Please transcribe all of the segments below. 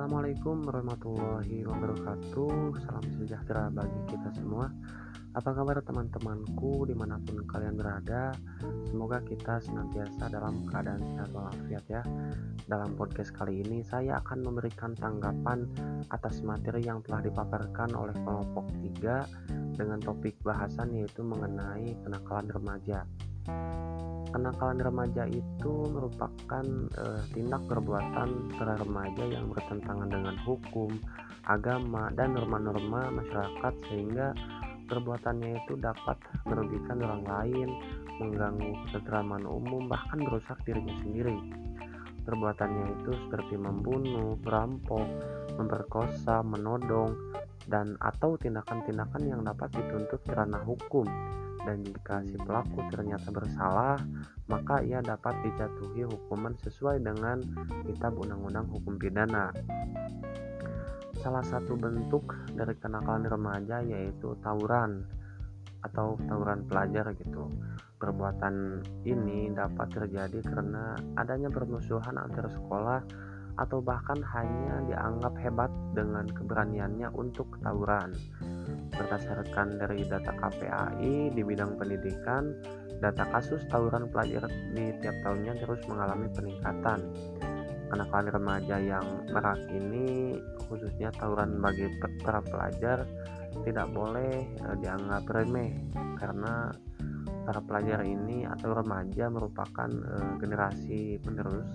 Assalamualaikum warahmatullahi wabarakatuh. Salam sejahtera bagi kita semua. Apa kabar teman-temanku di mana pun kalian berada? Semoga kita senantiasa dalam keadaan sehat walafiat ya. Dalam podcast kali ini saya akan memberikan tanggapan atas materi yang telah dipaparkan oleh kelompok 3 Dengan topik bahasan yaitu mengenai kenakalan remaja kenakalan remaja itu merupakan uh, tindak perbuatan para remaja yang bertentangan dengan hukum, agama, dan norma-norma masyarakat sehingga perbuatannya itu dapat merugikan orang lain, mengganggu ketentraman umum, bahkan merusak dirinya sendiri. Perbuatannya itu seperti membunuh, merampok, memperkosa, menodong, dan atau tindakan-tindakan yang dapat dituntut karena hukum dan jika si pelaku ternyata bersalah, maka ia dapat dijatuhi hukuman sesuai dengan kitab undang-undang hukum pidana. Salah satu bentuk dari kenakalan remaja yaitu tawuran atau tawuran pelajar gitu. Perbuatan ini dapat terjadi karena adanya permusuhan antar sekolah atau bahkan hanya dianggap hebat dengan keberaniannya untuk tawuran. Berdasarkan dari data KPAI di bidang pendidikan, data kasus tawuran pelajar di tiap tahunnya terus mengalami peningkatan. Kenakalan remaja yang merak ini khususnya tawuran bagi para pelajar tidak boleh eh, dianggap remeh karena para pelajar ini atau remaja merupakan eh, generasi penerus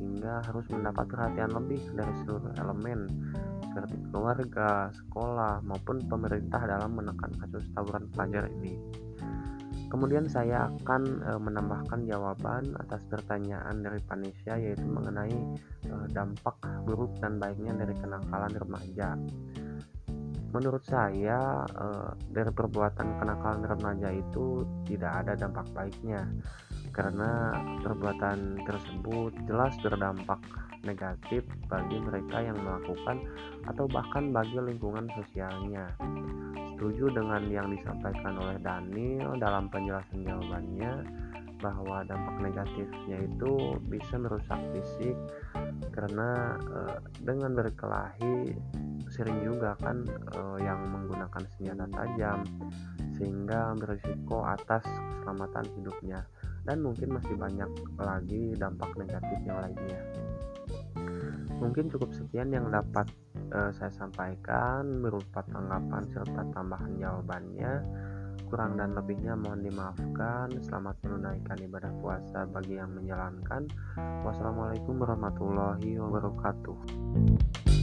sehingga harus mendapat perhatian lebih dari seluruh elemen seperti keluarga, sekolah, maupun pemerintah dalam menekan kasus tawuran pelajar ini. Kemudian saya akan e, menambahkan jawaban atas pertanyaan dari Panisha yaitu mengenai e, dampak buruk dan baiknya dari kenakalan remaja. Menurut saya e, dari perbuatan kenakalan remaja itu tidak ada dampak baiknya karena perbuatan tersebut jelas berdampak negatif bagi mereka yang melakukan atau bahkan bagi lingkungan sosialnya. Setuju dengan yang disampaikan oleh Daniel dalam penjelasan jawabannya bahwa dampak negatifnya itu bisa merusak fisik karena e, dengan berkelahi sering juga kan e, yang menggunakan senjata tajam sehingga berisiko atas keselamatan hidupnya dan mungkin masih banyak lagi dampak negatif yang lainnya. Mungkin cukup sekian yang dapat uh, saya sampaikan berupa tanggapan serta tambahan jawabannya. Kurang dan lebihnya mohon dimaafkan. Selamat menunaikan ibadah puasa bagi yang menjalankan. Wassalamualaikum warahmatullahi wabarakatuh